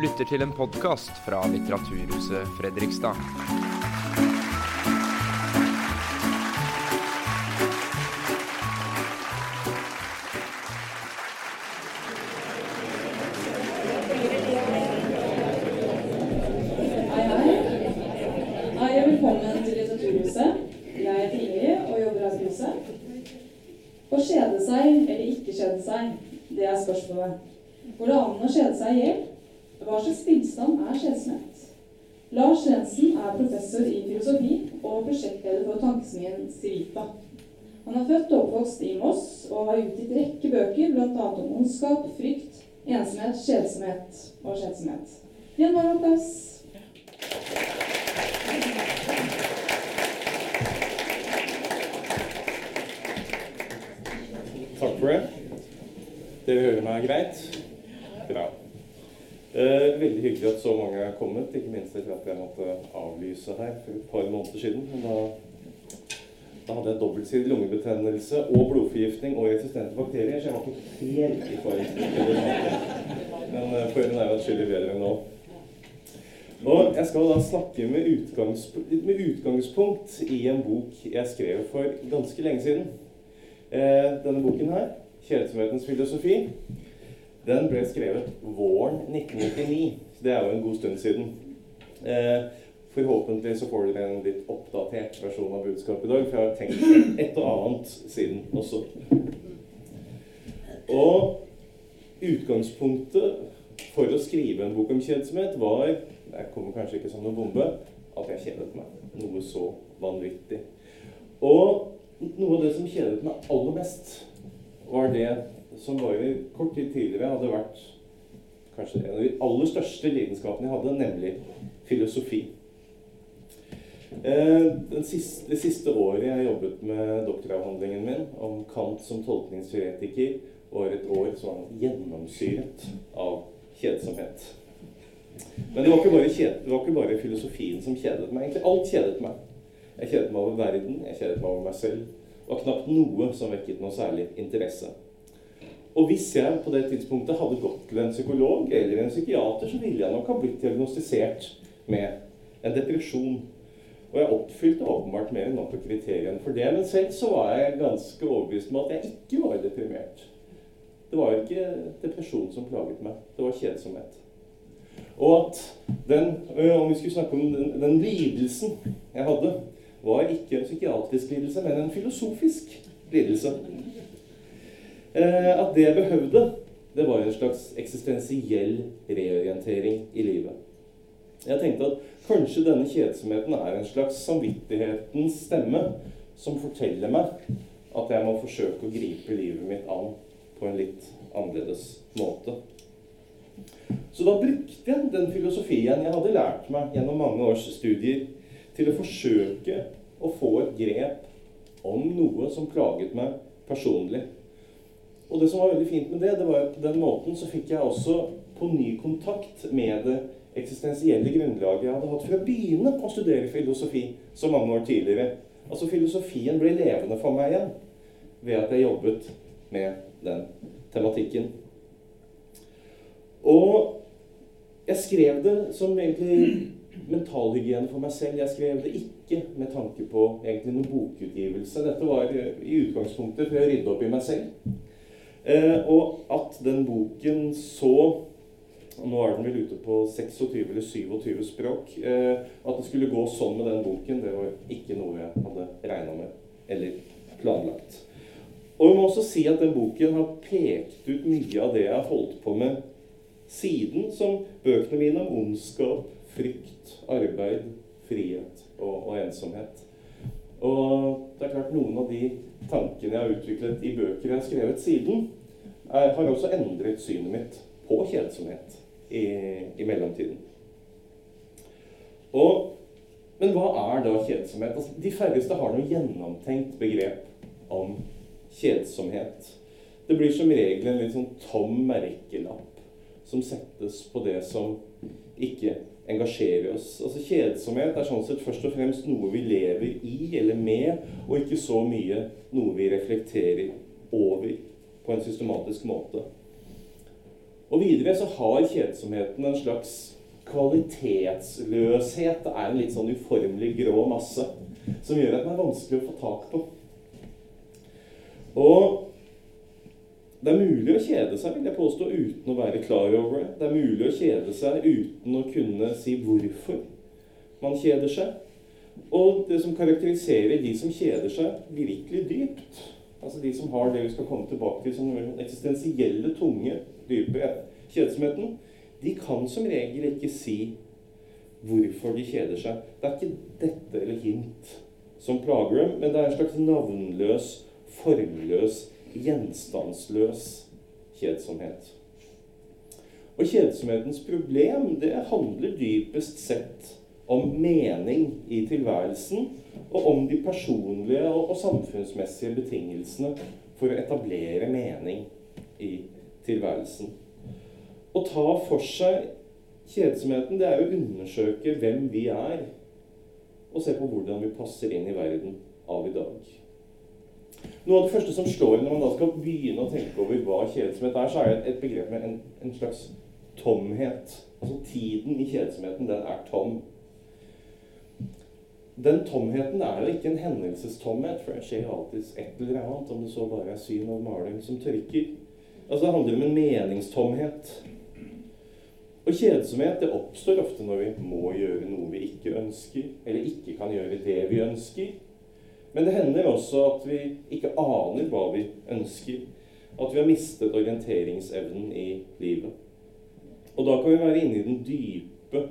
lytter til en podkast fra Litteraturhuset Fredrikstad. Oppvokst i Moss og har utgitt rekke bøker, bl.a. om ondskap, frykt, ensomhet, kjedsomhet og kjedsomhet. Gi en varm applaus. Takk for det. Dere hører meg greit? Bra. Eh, veldig hyggelig at så mange er kommet, ikke minst etter at jeg måtte avlyse her for et par måneder siden. Men da, da hadde jeg dobbeltsidig lungebetennelse og blodforgiftning og resistente bakterier, så jeg var ikke helt i det. Men eh, formen er jo atskillig bedre enn nå. Og jeg skal da snakke med, utgangspunkt, med utgangspunkt i en bok jeg skrev for ganske lenge siden. Eh, denne boken her, 'Kjedsomhetens filosofi', den ble skrevet våren 1999. Så det er jo en god stund siden. Eh, forhåpentlig så får dere en litt oppdatert versjon av budskapet i dag, for jeg har tenkt et og annet siden også. Og utgangspunktet for å skrive en bok om kjedsomhet var Det kommer kanskje ikke som noen bombe at jeg kjedet meg. Noe så vanvittig. Og noe av det som kjedet meg aller mest, var det som bare kort tid tidligere hadde vært kanskje en av de aller største lidenskapene jeg hadde, nemlig filosofi. Eh, siste, det siste året jeg jobbet med doktoravhandlingen min om Kant som tolkningsteoretiker, var et år som var gjennomsyret av kjedsomhet. Men det var, ikke bare kjed, det var ikke bare filosofien som kjedet meg. Egentlig alt kjedet meg. Jeg kjedet meg over verden, jeg kjedet meg over meg selv. Det var knapt noe som vekket noe særlig interesse. Og hvis jeg på det tidspunktet hadde gått til en psykolog eller en psykiater, så ville jeg nok ha blitt diagnostisert med en depresjon. Og jeg oppfylte åpenbart mer enn nok av kriteriene for det. Men selv så var jeg ganske overbevist om at jeg ikke var deprimert. Det var ikke depresjon som plaget meg. Det var kjedsomhet. Og at den, om vi skulle snakke om den, den lidelsen jeg hadde, var ikke en psykiatrisk lidelse, men en filosofisk lidelse. Eh, at det jeg behøvde, det var en slags eksistensiell reorientering i livet. Jeg tenkte at kanskje denne kjedsomheten er en slags samvittighetens stemme som forteller meg at jeg må forsøke å gripe livet mitt an på en litt annerledes måte. Så da brukte jeg den filosofien jeg hadde lært meg gjennom mange års studier, til å forsøke å få et grep om noe som plaget meg personlig. Og det som var veldig fint med det, det var at på den måten så fikk jeg også på ny kontakt med det eksistensielle grunnlaget jeg hadde hatt for å begynne å studere filosofi så mange år tidligere. Altså filosofien ble levende for meg igjen ved at jeg jobbet med den tematikken. Og jeg skrev det som egentlig mentalhygiene for meg selv. Jeg skrev det ikke med tanke på egentlig noen bokutgivelse. Dette var i utgangspunktet for å rydde opp i meg selv. Eh, og at den boken så Nå er den vel ute på 26 eller 27 språk. Eh, at det skulle gå sånn med den boken, det var ikke noe jeg hadde regna med eller planlagt. Og vi må også si at den boken har pekt ut mye av det jeg har holdt på med siden, som bøkene mine om ondskap, frykt, arbeid, frihet og, og, ensomhet. Og det er klart noen av de tankene jeg har utviklet i bøker jeg har skrevet siden, er, har også endret synet mitt på kjedsomhet i, i mellomtiden. Og, men hva er da kjedsomhet? Altså, de færreste har noe gjennomtenkt begrep om kjedsomhet. Det blir som regel en litt sånn tom merkelapp som settes på det som ikke engasjerer oss. Altså Kjedsomhet er sånn sett først og fremst noe vi lever i eller med, og ikke så mye noe vi reflekterer over på en systematisk måte. Og videre så har kjedsomheten en slags kvalitetsløshet. Det er en litt sånn uformelig grå masse som gjør at den er vanskelig å få tak på. Og det er mulig å kjede seg, vil jeg påstå, uten å være klar over det. Det er mulig å kjede seg uten å kunne si hvorfor man kjeder seg. Og det som karakteriserer de som kjeder seg virkelig dypt, altså de som har det vi skal komme tilbake til som den eksistensielle, tunge, dype kjedsomheten, de kan som regel ikke si hvorfor de kjeder seg. Det er ikke dette eller hint som plager dem, men det er en slags navnløs, formløs, gjenstandsløs kjedsomhet. Og kjedsomhetens problem det handler dypest sett om mening i tilværelsen, og om de personlige og, samfunnsmessige betingelsene for å etablere mening i tilværelsen. Å ta for seg kjedsomheten, det er å undersøke hvem vi er, og se på hvordan vi passer inn i verden av i dag. Noe av det første som slår når man da skal begynne å tenke over hva kjedsomhet er, så er det et begrep med en, en slags tomhet. Altså tiden i kjedsomheten, den er tom. Den tomheten er jo ikke en hendelsestomhet, for det skjer alltid et eller annet, om det så bare er syn og maling som tørker. Altså Det handler om en meningstomhet. Og kjedsomhet det oppstår ofte når vi må gjøre noe vi ikke ønsker, eller ikke kan gjøre det vi ønsker. Men det hender også at vi ikke aner hva vi ønsker. At vi har mistet orienteringsevnen i livet. Og da kan vi være inne i den dype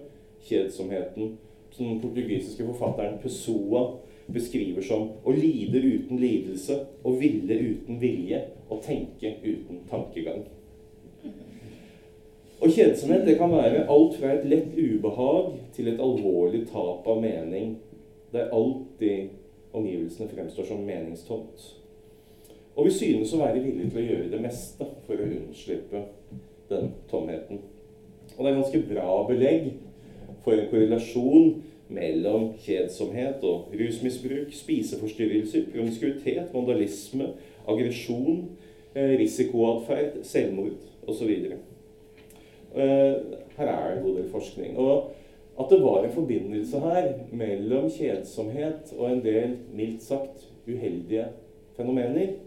kjedsomheten som den portugisiske forfatteren Pessoa beskriver som å lide uten lidelse, å ville uten vilje, og tenke uten tankegang. Og kjedsomhet det kan være alt fra et lett ubehag til et alvorlig tap av mening, Det er alltid omgivelsene fremstår som meningstomt. Og vi synes å være villige til å gjøre det meste for å unnslippe den tomheten. Og det er ganske bra belegg for en korrelasjon mellom kjedsomhet og rusmisbruk, spiseforstyrrelser, promiskuitet, vandalisme, aggresjon, eh, risikoatferd, selvmord osv. Eh, her er det en god del forskning. Og at det var en forbindelse her mellom kjedsomhet og en del mildt sagt uheldige fenomener,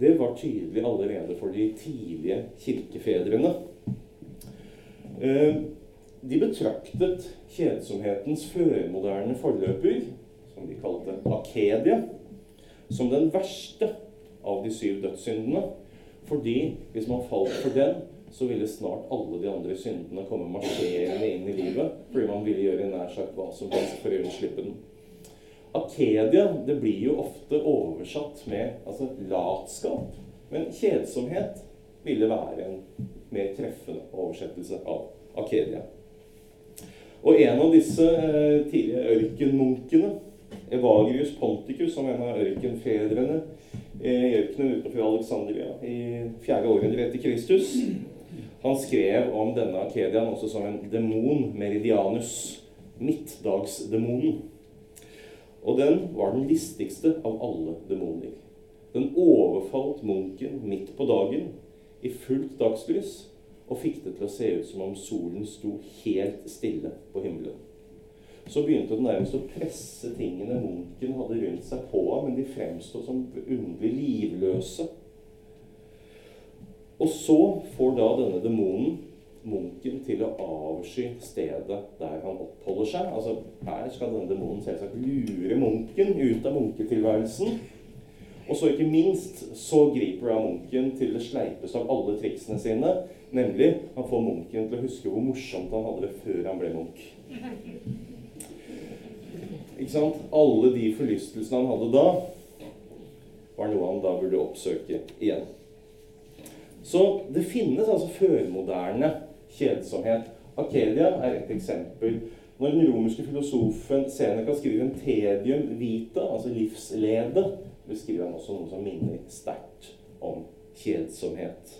det var tydelig allerede for de tidlige kirkefedrene. Eh, de betraktet kjedsomhetens førmoderne forløper, som de kalte akedia, som den verste av de syv dødssyndene. Fordi hvis man falt for den, så ville snart alle de andre syndene komme marsjerende inn i livet. Fordi man ville gjøre nær sagt hva som helst for å unnslippe den. Akedia det blir jo ofte oversatt med altså, latskap. Men kjedsomhet ville være en mer treffende oversettelse av akedia. Og en av disse eh, tidlige ørkenmunkene, Evagrius Ponticus, som en av ørkenfedrene eh, i ørkenen utenfor Alexandria i fjerde århundre etter Kristus, han skrev om denne Akedian også som en demon, meridianus, midtdagsdemonen. Og den var den listigste av alle demoner. Den overfalt munken midt på dagen i fullt dagslys og fikk det til å se ut som om solen sto helt stille på himmelen. Så begynte den nærmest å presse tingene munken hadde rundt seg på ham, men de fremsto som underlig livløse. Og så får da denne demonen munken til å avsky stedet der han oppholder seg. Altså, Her skal denne demonen selvsagt lure munken ut av munketilværelsen. Og så ikke minst så griper da munken til det sleipeste av alle triksene sine, Nemlig han får munken til å huske hvor morsomt han hadde det før han ble munk. Ikke sant? Alle de forlystelsene han hadde da, var noe han da burde oppsøke igjen. Så det finnes altså førmoderne kjedsomhet. Akelia er et eksempel. Når den romerske filosofen Seneca skriver en tedium vita, altså livslede, beskriver han også noe som minner sterkt om kjedsomhet.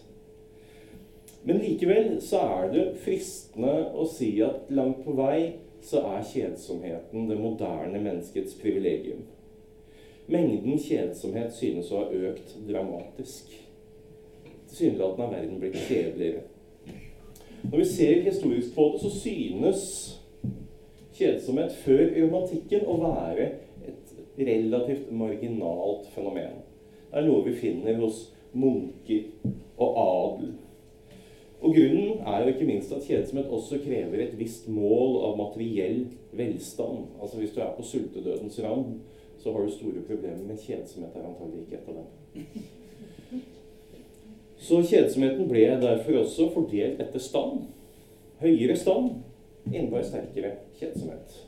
Men likevel så er det fristende å si at langt på vei så er kjedsomheten det moderne menneskets privilegium. Mengden kjedsomhet synes å ha økt dramatisk. Tilsynelatende har verden blitt kjedeligere. Når vi ser historisk på det, så synes kjedsomhet før romantikken å være et relativt marginalt fenomen. Det er noe vi finner hos munker og adel. Og Grunnen er jo ikke minst at kjedsomhet også krever et visst mål av materiell velstand. Altså Hvis du er på sultedødens rand, så har du store problemer, men kjedsomhet er antagelig ikke et av dem. Så kjedsomheten ble derfor også fordelt etter stand. Høyere stand innebar sterkere kjedsomhet.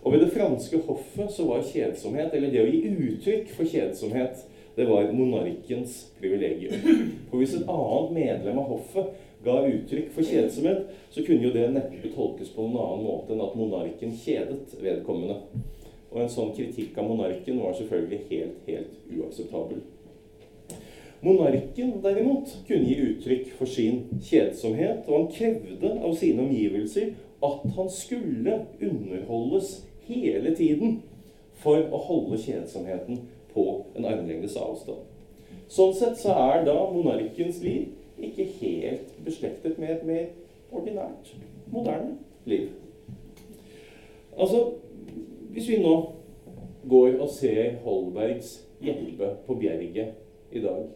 Og ved det franske hoffet så var kjedsomhet, eller det å gi uttrykk for kjedsomhet, det var monarkens privilegium. For hvis et annet medlem av hoffet ga uttrykk for kjedsomhet, så kunne jo det neppe tolkes på noen annen måte enn at monarken kjedet vedkommende. Og en sånn kritikk av monarken var selvfølgelig helt, helt uakseptabel. Monarken derimot kunne gi uttrykk for sin kjedsomhet, og han krevde av sine omgivelser at han skulle underholdes hele tiden for å holde kjedsomheten på en armlengdes avstand. Sånn sett så er da monarkens liv ikke helt beslektet med et mer ordinært, moderne liv. Altså, hvis vi nå går og ser Holbergs Jeppe på Bjerget i dag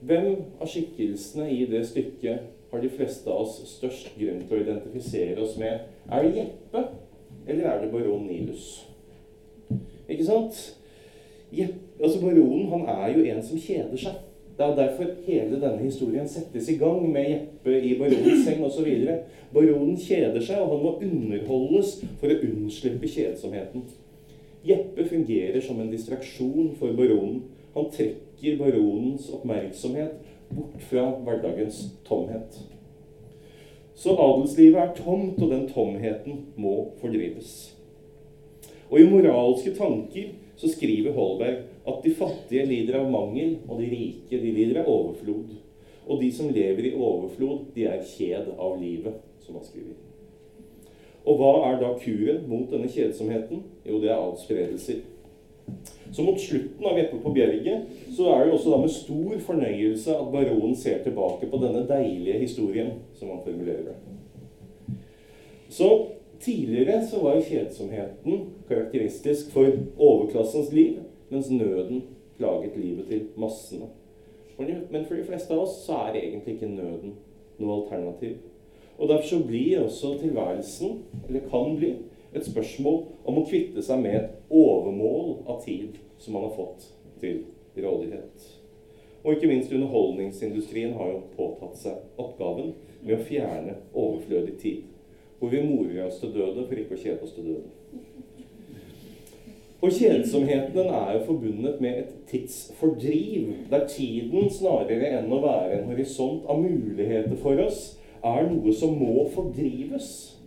hvem av skikkelsene i det stykket har de fleste av oss størst grunn til å identifisere oss med? Er det Jeppe, eller er det baron Nilus? Ikke sant? Jeppe, altså Baronen han er jo en som kjeder seg. Det er derfor hele denne historien settes i gang med Jeppe i baronens seng osv. Baronen kjeder seg, og han må underholdes for å unnslippe kjedsomheten. Jeppe fungerer som en distraksjon for baronen. Han trekker trekker baronens oppmerksomhet bort fra hverdagens tomhet. Så adelslivet er tomt, og den tomheten må fordrives. Og i moralske tanker så skriver Holberg at de fattige lider av mangel, og de rike de lider av overflod. Og de som lever i overflod, de er kjed av livet, som han skriver. Og hva er da kuren mot denne kjedsomheten? Jo, det er adspredelser. Så mot slutten av Jeppe på Bjerget så er det jo også da med stor fornøyelse at baronen ser tilbake på denne deilige historien, som han formulerer det. Så tidligere så var kjedsomheten karakteristisk for overklassens liv, mens nøden plaget livet til massene. Men for de fleste av oss så er egentlig ikke nøden noe alternativ. Og derfor så blir også tilværelsen, eller kan bli, et spørsmål om å kvitte seg med et overmål av tid som man har fått til rådighet. Og ikke minst underholdningsindustrien har jo påtatt seg oppgaven med å fjerne overflødig tid. Hvor vi morer oss til døde for ikke å kjede oss til døde. Og kjedsomheten er jo forbundet med et tidsfordriv, der tiden snarere enn å være en horisont av muligheter for oss, er noe som må fordrives.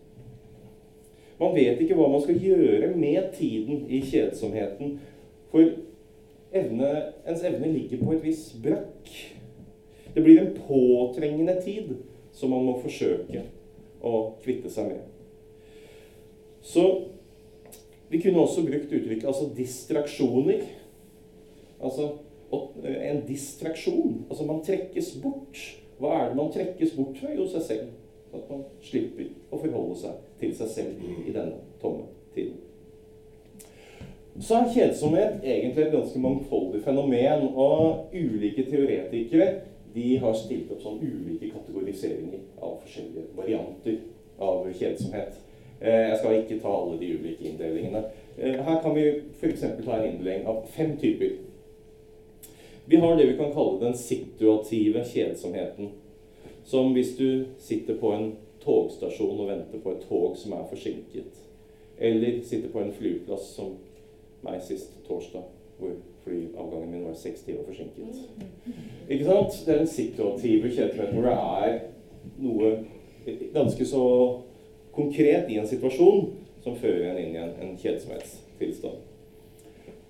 Man vet ikke hva man skal gjøre med tiden i kjedsomheten. For evne, ens evne ligger på et visst brakk. Det blir en påtrengende tid som man må forsøke å kvitte seg med. Så vi kunne også brukt uttrykket altså distraksjoner. Altså en distraksjon. Altså man trekkes bort. Hva er det man trekkes bort fra? Jo, seg selv. At man slipper å forholde seg til seg selv i denne tomme tiden. Så er kjedsomhet egentlig et ganske mangfoldig fenomen. Og ulike teoretikere de har stilt opp sånn ulike kategoriseringer av forskjellige varianter av kjedsomhet. Eh, jeg skal ikke ta alle de ulike inndelingene. Eh, her kan vi f.eks. ta en inndeling av fem typer. Vi har det vi kan kalle den situative kjedsomheten. Som hvis du sitter på en togstasjon og vente på et tog som er forsinket. Eller sitte på en flyplass som meg sist torsdag, hvor flyavgangen min var seks timer forsinket. Ikke sant? Det er en situativ kjedsomhet hvor det er noe ganske så konkret i en situasjon som fører en inn i en, en kjedsomhetstilstand.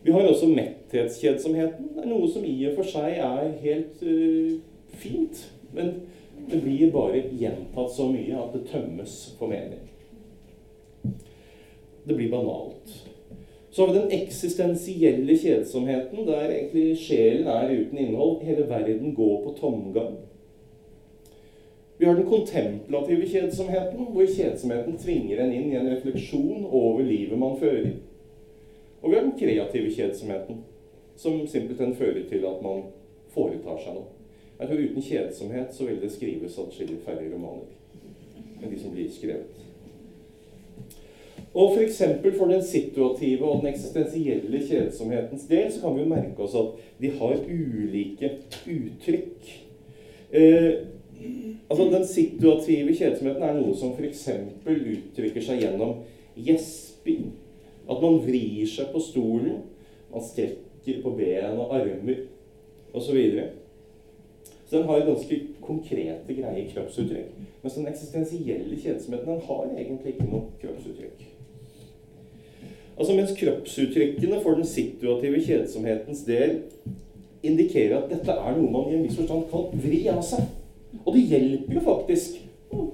Vi har også metthetskjedsomheten. Det er noe som i og for seg er helt uh, fint. Men det blir bare gjentatt så mye at det tømmes for mening. Det blir banalt. Så har vi den eksistensielle kjedsomheten, der egentlig sjelen er uten innhold. Hele verden går på tomgang. Vi har den kontemplative kjedsomheten, hvor kjedsomheten tvinger en inn i en refleksjon over livet man fører. Og vi har den kreative kjedsomheten, som simpelthen fører til at man foretar seg noe. Jeg tror Uten kjedsomhet så vil det skrives atskillig færre romaner enn de som blir skrevet. Og f.eks. For, for den situative og den eksistensielle kjedsomhetens del så kan vi jo merke oss at de har ulike uttrykk. Eh, altså Den situative kjedsomheten er noe som f.eks. uttrykker seg gjennom gjesping. At man vrir seg på stolen, man strekker på ben og armer osv. Så, den har ganske konkrete, greie kroppsuttrykk. Mens den eksistensielle kjedsomheten den har egentlig ikke noe kroppsuttrykk. Altså Mens kroppsuttrykkene for den situative kjedsomhetens del indikerer at dette er noe man i en viss forstand kan vri av seg. Og det hjelper jo faktisk å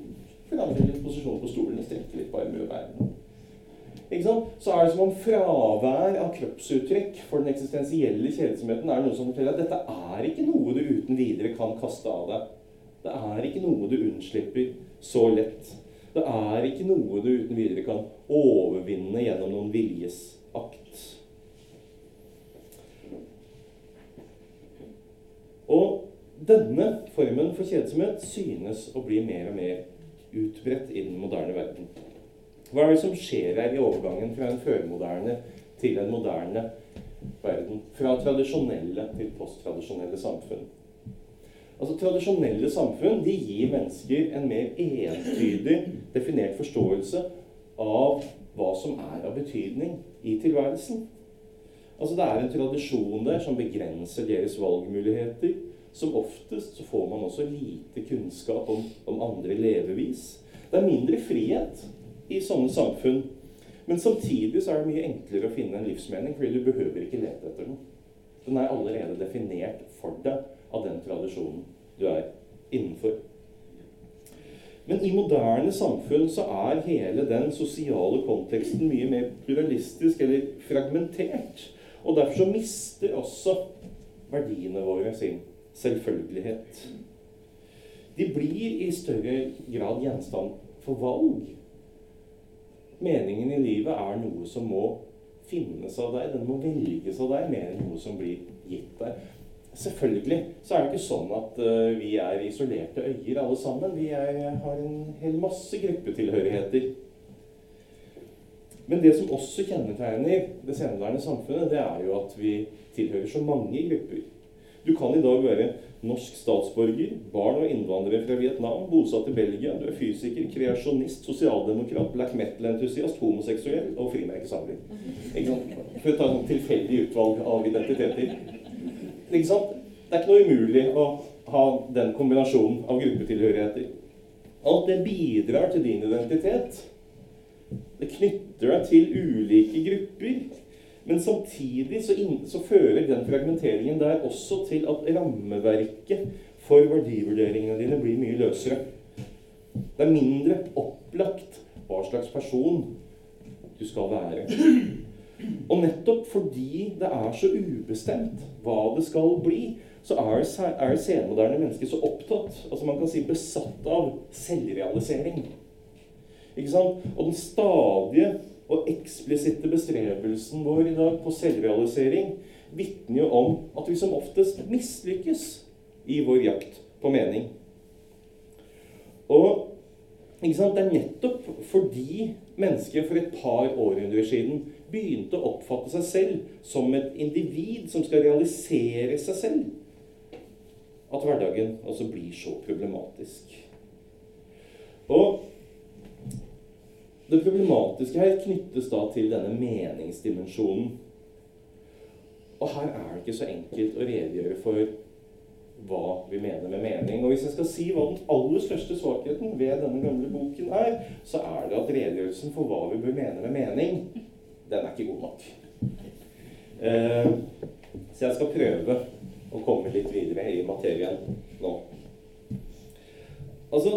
forandre litt posisjon på stolen og strekke litt på armer og bein. Så er det som om fravær av kroppsuttrykk for den eksistensielle kjedsomheten er noe som forteller at dette er ikke noe du uten videre kan kaste av deg. Det er ikke noe du unnslipper så lett. Det er ikke noe du uten videre kan overvinne gjennom noen viljesakt. Og denne formen for kjedsomhet synes å bli mer og mer utbredt i den moderne verden. Hva er det som skjer her i overgangen fra en førmoderne til en moderne verden? Fra tradisjonelle til posttradisjonelle samfunn. Altså Tradisjonelle samfunn de gir mennesker en mer entydig definert forståelse av hva som er av betydning i tilværelsen. Altså Det er en tradisjon der som begrenser deres valgmuligheter. Som oftest så får man også lite kunnskap om, om andre levevis. Det er mindre frihet i sånne samfunn. Men samtidig så er det mye enklere å finne en livsmening, fordi du behøver ikke lete etter den. Den er allerede definert for deg av den tradisjonen du er innenfor. Men i moderne samfunn så er hele den sosiale konteksten mye mer pluralistisk eller fragmentert. Og derfor så mister også verdiene våre sin selvfølgelighet. De blir i større grad gjenstand for valg. Meningen i livet er noe som må finnes av deg. Den må velges av deg mer enn noe som blir gitt deg. Selvfølgelig så er det ikke sånn at uh, vi er isolerte øyer alle sammen. Vi er, har en hel masse gruppetilhørigheter. Men det som også kjennetegner det senmoderne samfunnet, det er jo at vi tilhører så mange grupper. Du kan i dag være norsk statsborger, barn og innvandrer fra Vietnam, bosatt i Belgia, du er fysiker, kreasjonist, sosialdemokrat, black metal-entusiast, homoseksuell og frimerkesamler. For å ta et tilfeldig utvalg av identiteter. Ikke sant? Det er ikke noe umulig å ha den kombinasjonen av gruppetilhørigheter. Alt det bidrar til din identitet. Det knytter deg til ulike grupper. Men samtidig så, in, så, fører den fragmenteringen der også til at rammeverket for verdivurderingene dine blir mye løsere. Det er mindre opplagt hva slags person du skal være. Og nettopp fordi det er så ubestemt hva det skal bli, så er, er senmoderne mennesker så opptatt, altså man kan si besatt av selvrealisering. Ikke sant? Og den stadige og eksplisitte bestrebelsen vår i dag på selvrealisering vitner jo om at vi som oftest mislykkes i vår jakt på mening. Og det er nettopp fordi mennesker for et par århundrer siden begynte å oppfatte seg selv som et individ som skal realisere seg selv, at hverdagen altså blir så problematisk. Og det problematiske her knyttes da til denne meningsdimensjonen. Og her er det ikke så enkelt å redegjøre for hva vi mener med mening. Og hvis jeg skal si hva den aller største svakheten ved denne gamle boken er, så er det at redegjørelsen for hva vi bør mene med mening, den er ikke god nok. Eh, så jeg skal prøve å komme litt videre i materien nå. Altså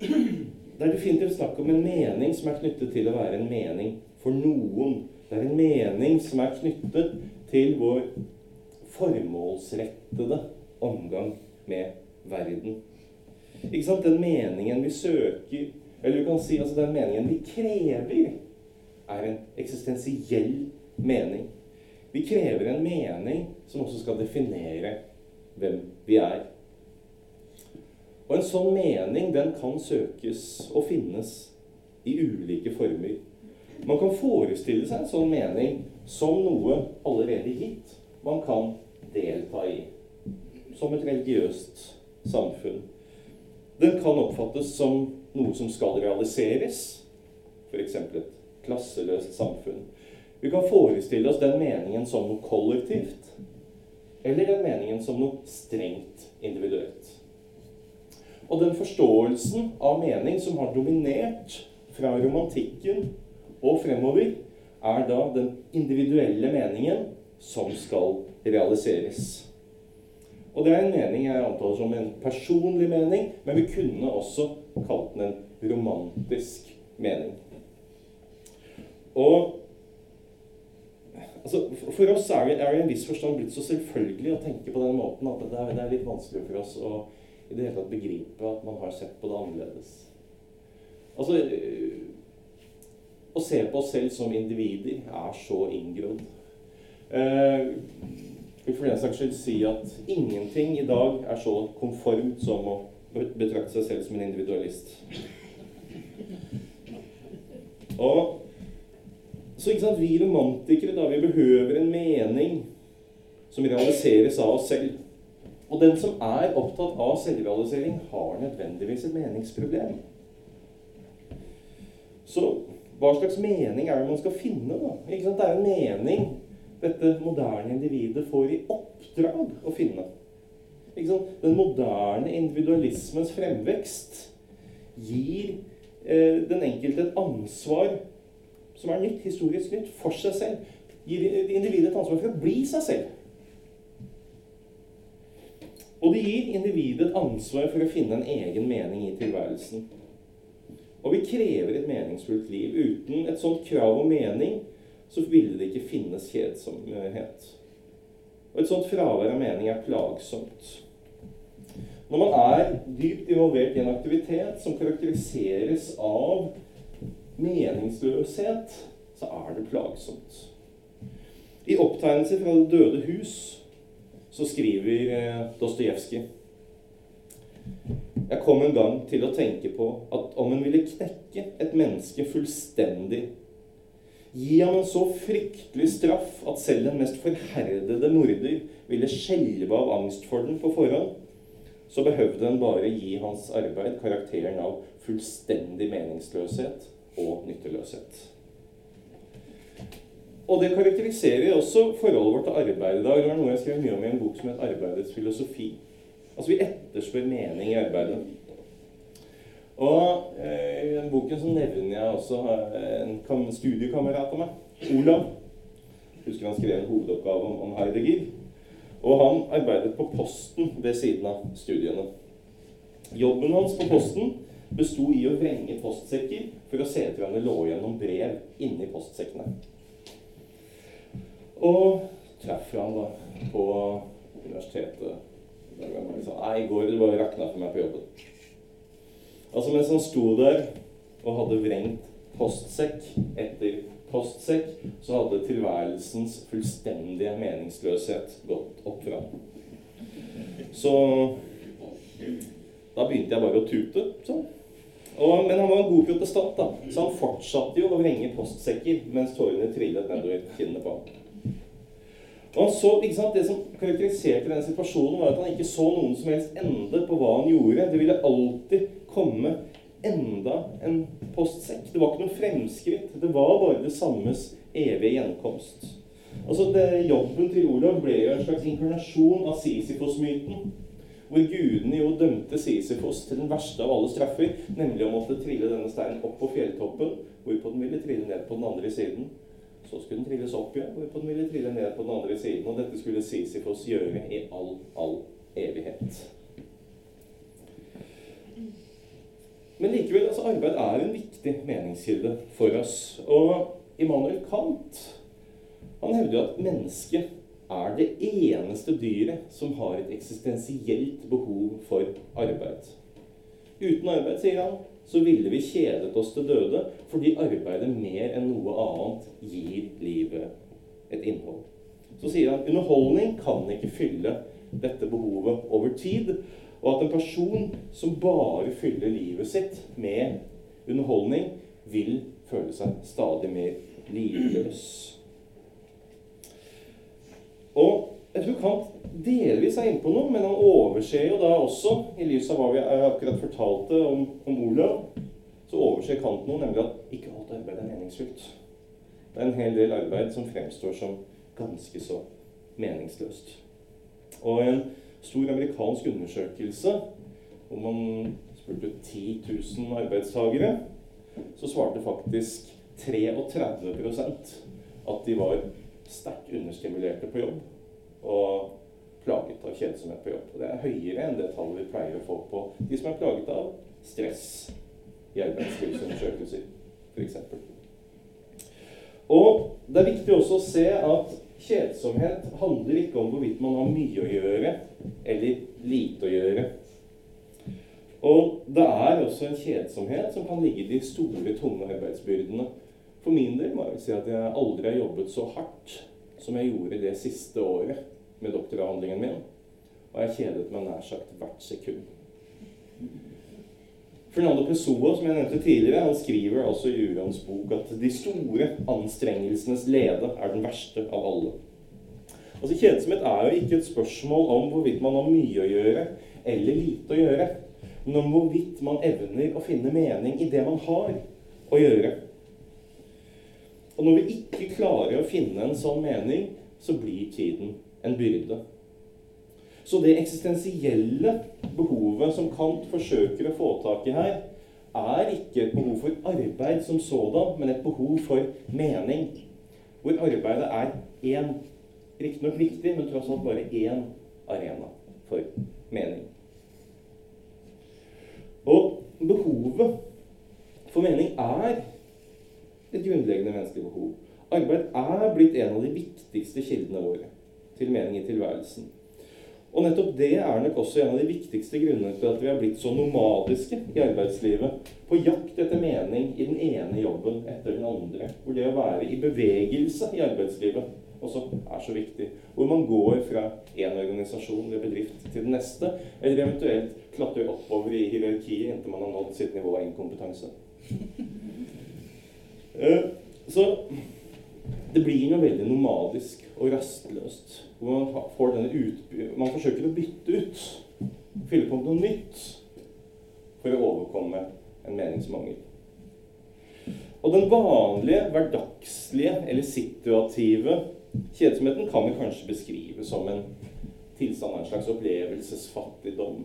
Det er definitivt snakk om en mening som er knyttet til å være en mening for noen. Det er en mening som er knyttet til vår formålsrettede omgang med verden. Ikke sant? Den meningen vi søker, eller du kan si altså den meningen vi krever, er en eksistensiell mening. Vi krever en mening som også skal definere hvem vi er. Og en sånn mening den kan søkes og finnes i ulike former. Man kan forestille seg en sånn mening som noe allerede gitt man kan delta i. Som et religiøst samfunn. Den kan oppfattes som noe som skal realiseres, f.eks. et klasseløst samfunn. Vi kan forestille oss den meningen som noe kollektivt, eller den meningen som noe strengt individuelt. Og den forståelsen av mening som har dominert fra romantikken og fremover, er da den individuelle meningen som skal realiseres. Og det er en mening jeg antar som en personlig mening, men vi kunne også kalt den en romantisk mening. Og altså, For oss er det, det en viss forstand blitt så selvfølgelig å tenke på den måten at det er, det er litt vanskelig for oss å i det hele tatt begripe at man har sett på det annerledes. Altså Å se på oss selv som individer er så inngrodd. Eh, vil for den saks skyld si at ingenting i dag er så konformt som å betrakte seg selv som en individualist. Og så ikke sant, Vi romantikere da, vi behøver en mening som realiseres av oss selv. Og den som er opptatt av selvrealisering, har nødvendigvis et meningsproblem. Så hva slags mening er det man skal finne? da? Det er en mening dette moderne individet får i oppdrag å finne. Den moderne individualismens fremvekst gir eh, den enkelte et ansvar som er nytt, historisk nytt, for seg selv. Gir individet et ansvar for å bli seg selv. Og det gir individet et ansvar for å finne en egen mening i tilværelsen. Og vi krever et meningsfullt liv. Uten et sånt krav om mening så ville det ikke finnes kjedsomhet. Og et sånt fravær av mening er plagsomt. Når man er dypt involvert i en aktivitet som karakteriseres av meningsløshet, så er det plagsomt. I opptegnelser fra Det døde hus så skriver eh, Dostojevskij Jeg kom en gang til å tenke på at om en ville knekke et menneske fullstendig Gi ham en så fryktelig straff at selv den mest forherdede morder ville skjelve av angst for den på forhånd. Så behøvde en bare gi hans arbeid karakteren av fullstendig meningsløshet og nytteløshet. Og det karakteriserer også forholdet vårt til arbeid i dag. Det var noe jeg skrev mye om i en bok som het 'Arbeidets filosofi'. Altså Vi etterspør mening i arbeidet. Og eh, I den boken så nevner jeg også eh, en studiekamerat av meg, Olav. Husker han skrev en hovedoppgave om, om Heidegger. Og han arbeidet på Posten ved siden av studiene. Jobben hans på Posten besto i å vrenge postsekker for å se etter om det lå igjen noen brev inni postsekkene. Og traff han da på universitetet. Nei, i går det bare rakna for meg på jobben. Altså Mens han sto der og hadde vrengt postsekk etter postsekk, så hadde tilværelsens fullstendige meningsløshet gått opp for ham. Så da begynte jeg bare å tute. sånn. Og, men han var en god protestant, da, så han fortsatte jo å vrenge postsekker mens tårene trillet nedover kinnene på ham. Han så, ikke sant, Det som karakteriserte den situasjonen, var at han ikke så noen som helst ende på hva han gjorde. Det ville alltid komme enda en postsekk. Det var ikke noe fremskritt. Det var bare det sammes evige gjenkomst. Altså det, Jobben til Olav ble jo en slags inkarnasjon av Sisyfos-myten. Hvor gudene jo dømte Sisyfos til den verste av alle straffer, nemlig å måtte trille denne steinen opp på fjelltoppen, hvorpå den ville trille ned på den andre siden. Så skulle den trilles opp igjen, hvorpå den ville trille ned på den andre siden. Og dette skulle Sisyfos gjøre i all, all evighet. Men likevel, altså arbeid er en viktig meningskilde for oss. Og Immanuel Kant han hevder at mennesket er det eneste dyret som har et eksistensielt behov for arbeid. Uten arbeid, sier han, så ville vi kjedet oss til døde fordi arbeidet mer enn noe annet gir livet et innhold. Så sier han underholdning kan ikke fylle dette behovet over tid. Og at en person som bare fyller livet sitt med underholdning, vil føle seg stadig mer livløs. Og jeg tror Kant delvis er inne på noe, men han overser jo da også, i lys av hva vi akkurat fortalte om, om Olav, så overser Kant noe, nemlig at ikke alt arbeid er meningsfylt. Det er en hel del arbeid som fremstår som ganske så meningsløst. Og en stor amerikansk undersøkelse hvor man spurte 10 000 arbeidstagere, så svarte faktisk 33% at de var sterkt understimulerte på jobb og plaget av kjedsomhet på jobb. Og det er høyere enn det tallet vi pleier å få på de som er plaget av stress i arbeidslivsundersøkelser, f.eks. Og det er viktig også å se at kjedsomhet handler ikke om hvorvidt man har mye å gjøre eller lite å gjøre. Og det er også en kjedsomhet som kan ligge i de store, tunge arbeidsbyrdene. For min del må jeg si at jeg aldri har jobbet så hardt som jeg gjorde det siste året med doktoravhandlingen min. Og jeg kjedet meg nær sagt hvert sekund. Fernando Pessoa, som jeg nevnte tidligere, han skriver altså i Urans bok at de store anstrengelsenes lede er den verste av alle. Altså Kjedsomhet er jo ikke et spørsmål om hvorvidt man har mye å gjøre eller lite å gjøre, men om hvorvidt man evner å finne mening i det man har å gjøre. Og når vi ikke klarer å finne en sånn mening, så blir tiden en byrde. Så det eksistensielle behovet som Kant forsøker å få tak i her, er ikke et behov for arbeid som sådan, men et behov for mening. Hvor arbeidet er én, riktignok viktig, men tross alt bare én arena for mening. Og behovet for mening er et grunnleggende menneskelig behov. Arbeid er blitt en av de viktigste kildene våre til mening i tilværelsen. Og nettopp det er nok også en av de viktigste grunnene til at vi har blitt så nomadiske i arbeidslivet. På jakt etter mening i den ene jobben etter den andre. Hvor det å være i bevegelse i arbeidslivet også er så viktig. Hvor man går fra én organisasjon eller bedrift til den neste. Eller eventuelt klatrer oppover i hierarkiet inntil man har nådd sitt nivå av inkompetanse. Eh, så det blir noe veldig nomadisk og rastløst. Hvor man, får denne man forsøker å bytte ut, fylle på med noe nytt, for å overkomme en meningsmangel. Og den vanlige, hverdagslige eller situative kjedsomheten kan vi kanskje beskrive som en tilstand av en slags opplevelsesfattigdom.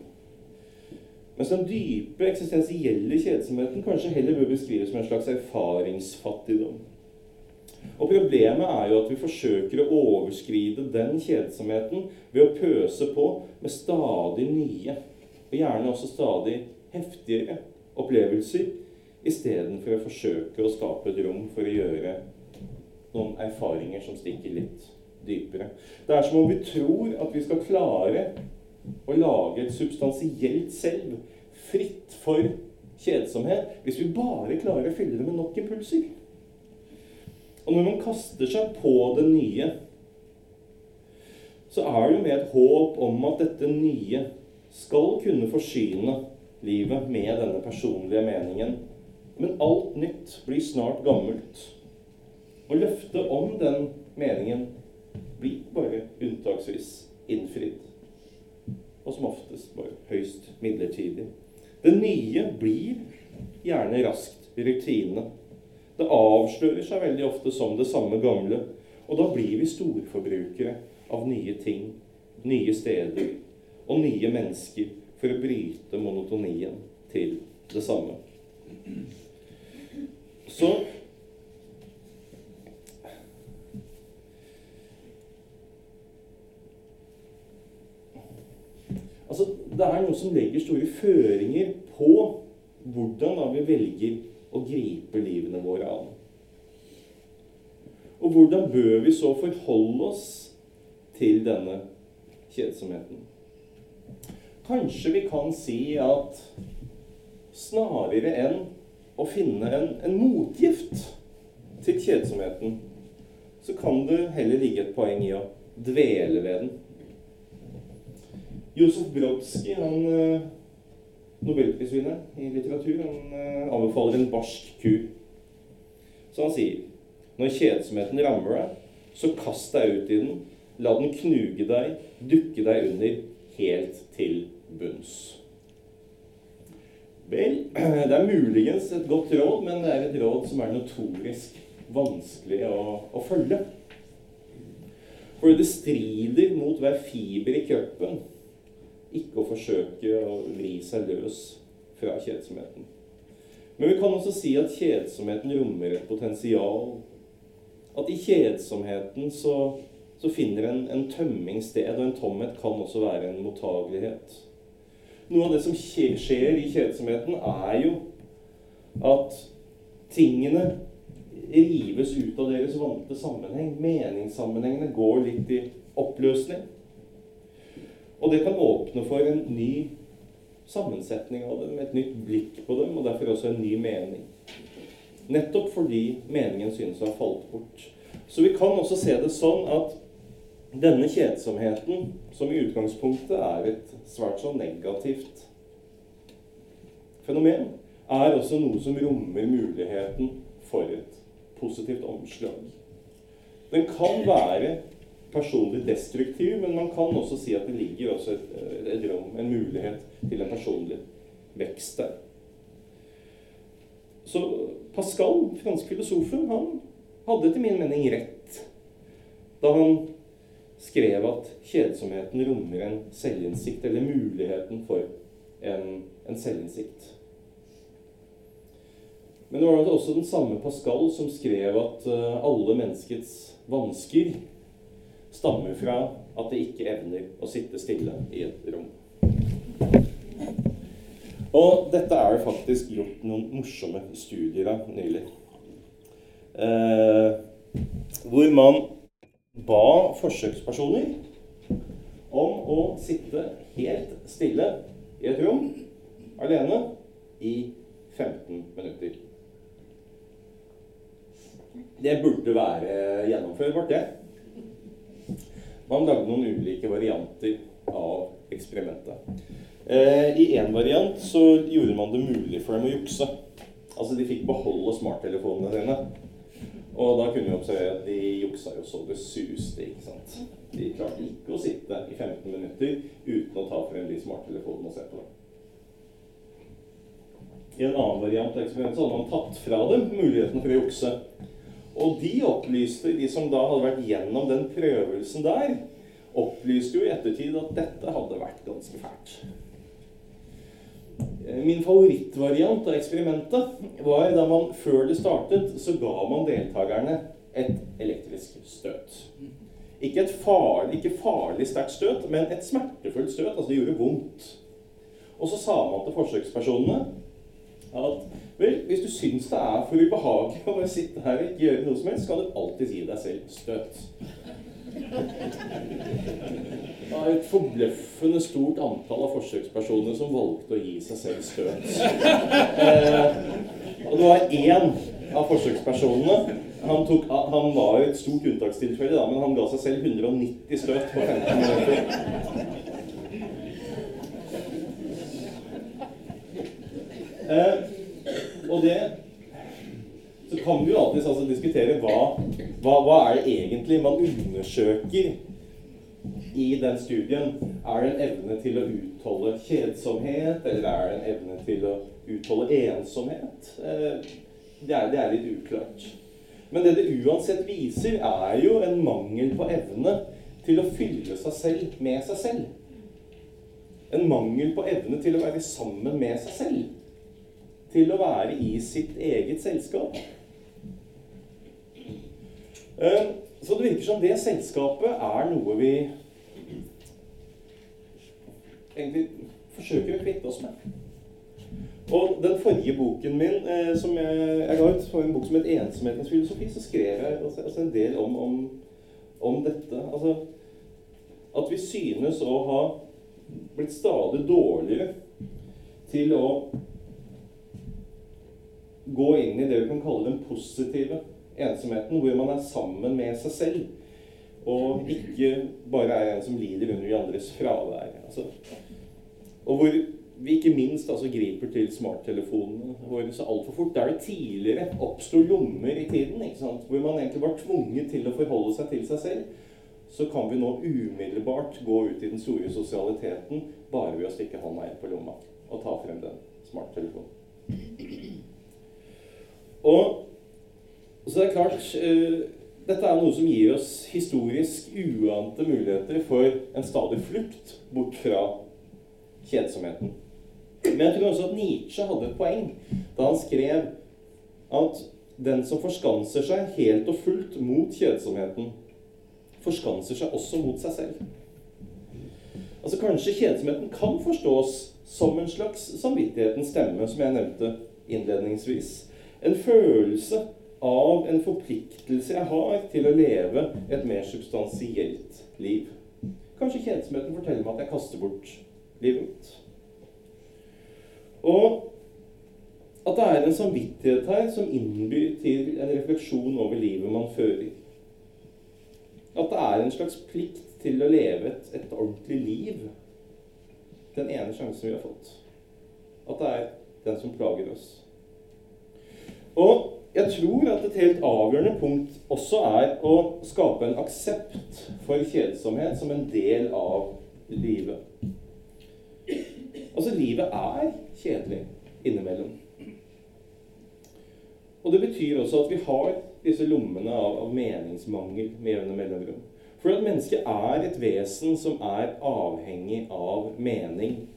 Mens den dype, eksistensielle kjedsomheten kanskje heller bør beskrives som en slags erfaringsfattigdom. Og Problemet er jo at vi forsøker å overskride den kjedsomheten ved å pøse på med stadig nye, og gjerne også stadig heftigere, opplevelser, istedenfor å forsøke å skape et rom for å gjøre noen erfaringer som stikker litt dypere. Det er som om vi tror at vi skal klare å lage et substansielt selv fritt for kjedsomhet hvis vi bare klarer å fylle det med nok impulser. Og når man kaster seg på det nye, så er det jo med et håp om at dette nye skal kunne forsyne livet med denne personlige meningen. Men alt nytt blir snart gammelt. Og løftet om den meningen blir bare unntaksvis innfridd. Som oftest bare høyst midlertidig. Det nye blir gjerne raskt rutine. Det avslører seg veldig ofte som det samme gamle. Og da blir vi storforbrukere av nye ting, nye steder og nye mennesker for å bryte monotonien til det samme. Så Det er noe som legger store føringer på hvordan da vi velger å gripe livene våre an. Og hvordan bør vi så forholde oss til denne kjedsomheten? Kanskje vi kan si at snarere enn å finne en, en motgift til kjedsomheten, så kan det heller ligge et poeng i å dvele ved den. Josef Brodskij, han eh, nobelprisvinneren i litteratur, han eh, anbefaler en barsk kur. Så han sier når kjedsomheten rammer deg, så kast deg ut i den. La den knuge deg, dukke deg under, helt til bunns. Vel, det er muligens et godt råd, men det er et råd som er notorisk vanskelig å, å følge. For det strider mot hver fiber i kroppen ikke å forsøke å vri seg løs fra kjedsomheten. Men vi kan også si at kjedsomheten rommer et potensial. At i kjedsomheten så, så finner en, en tømming sted, og en tomhet kan også være en mottagelighet. Noe av det som skjer i kjedsomheten, er jo at tingene rives ut av deres vante sammenheng. Meningssammenhengene går litt i oppløsning. Og det kan åpne for en ny sammensetning av dem, et nytt blikk på dem, og derfor også en ny mening. Nettopp fordi meningen synes å ha falt bort. Så vi kan også se det sånn at denne kjedsomheten, som i utgangspunktet er et svært så negativt fenomen, er også noe som rommer muligheten for et positivt omslag. Den kan være personlig destruktiv, men man kan også si at det ligger også et, et rom, en mulighet til en personlig vekst der. Så Pascal, fransk filosofen, han hadde etter min mening rett da han skrev at kjedsomheten rommer en selvinnsikt, eller muligheten for en, en selvinnsikt. Men det var også den samme Pascal som skrev at eh, alle menneskets vansker stammer fra at det ikke evner å sitte stille i et rom. Og dette er det faktisk gjort noen morsomme studier av nylig. Eh, hvor man ba forsøkspersoner om å sitte helt stille i et rom alene i 15 minutter. Det burde være gjennomførbart, det. Man lagde noen ulike varianter av eksperimentet. Eh, I én variant så gjorde man det mulig for dem å jukse. Altså de fikk beholde smarttelefonene sine. Og da kunne vi observere at de juksa jo så det suste. ikke sant? De klarte ikke å sitte i 15 minutter uten å ta frem de smarttelefonene og se på dem. I en annen variant av eksperimentet hadde man tatt fra dem muligheten for å jukse. Og de opplyste, de som da hadde vært gjennom den prøvelsen der, opplyste jo i ettertid at dette hadde vært ganske fælt. Min favorittvariant av eksperimentet var da man før det startet, så ga man deltakerne et elektrisk støt. Ikke et farlig, ikke farlig sterkt støt, men et smertefullt støt. Altså det gjorde vondt. Og så sa man til forsøkspersonene at vel, hvis du syns det er for ubehagelig å bare sitte her og ikke gjøre noe som helst, skal du alltid gi deg selv støt. Det er et forbløffende stort antall av forsøkspersoner som valgte å gi seg selv støt. Eh, og det var én av forsøkspersonene han, tok, han var et stort unntakstilfelle, da, men han ga seg selv 190 støt på 15 minutter. Eh, og det Så kan vi jo alltid altså, diskutere hva, hva, hva er det egentlig man undersøker i den studien. Er det en evne til å utholde kjedsomhet, eller er det en evne til å utholde ensomhet? Eh, det, er, det er litt uklart. Men det det uansett viser, er jo en mangel på evne til å fylle seg selv med seg selv. En mangel på evne til å være sammen med seg selv til å være i sitt eget selskap. Eh, så det virker som det selskapet er noe vi egentlig forsøker å kvitte oss med. Og den forrige boken min eh, som jeg, jeg ga ut, en bok som het 'Ensomhetens filosofi', så skrev jeg altså en del om, om, om, dette. Altså at vi synes å ha blitt stadig dårligere til å gå inn i det vi kan kalle den positive ensomheten, hvor man er sammen med seg selv, og ikke bare er en som lider under de andres fravær. Altså, og hvor vi ikke minst altså griper til smarttelefonene våre så altfor fort. Der det tidligere oppsto lommer i tiden, hvor man egentlig var tvunget til å forholde seg til seg selv, så kan vi nå umiddelbart gå ut i den store sosialiteten bare ved å stikke hånda inn på lomma og ta frem den smarttelefonen. Og så det er klart uh, Dette er noe som gir oss historisk uante muligheter for en stadig flukt bort fra kjedsomheten. Men jeg tror også at Nietzsche hadde et poeng da han skrev at den som forskanser seg helt og fullt mot kjedsomheten, forskanser seg også mot seg selv. Altså Kanskje kjedsomheten kan forstås som en slags samvittighetens stemme, som jeg nevnte innledningsvis. En følelse av en forpliktelse jeg har til å leve et mer substansielt liv. Kanskje kjedsomheten forteller meg at jeg kaster bort livet mitt. Og at det er en samvittighet her som innbyr til en refleksjon over livet man fører. At det er en slags plikt til å leve et, et ordentlig liv. Den ene sjansen vi har fått. At det er den som plager oss. Og jeg tror at et helt avgjørende punkt også er å skape en aksept for kjedsomhet som en del av livet. Altså, livet er kjedelig innimellom. Og det betyr også at vi har disse lommene av, av meningsmangel med jevne mellomrom. For at mennesket er et vesen som er avhengig av mening.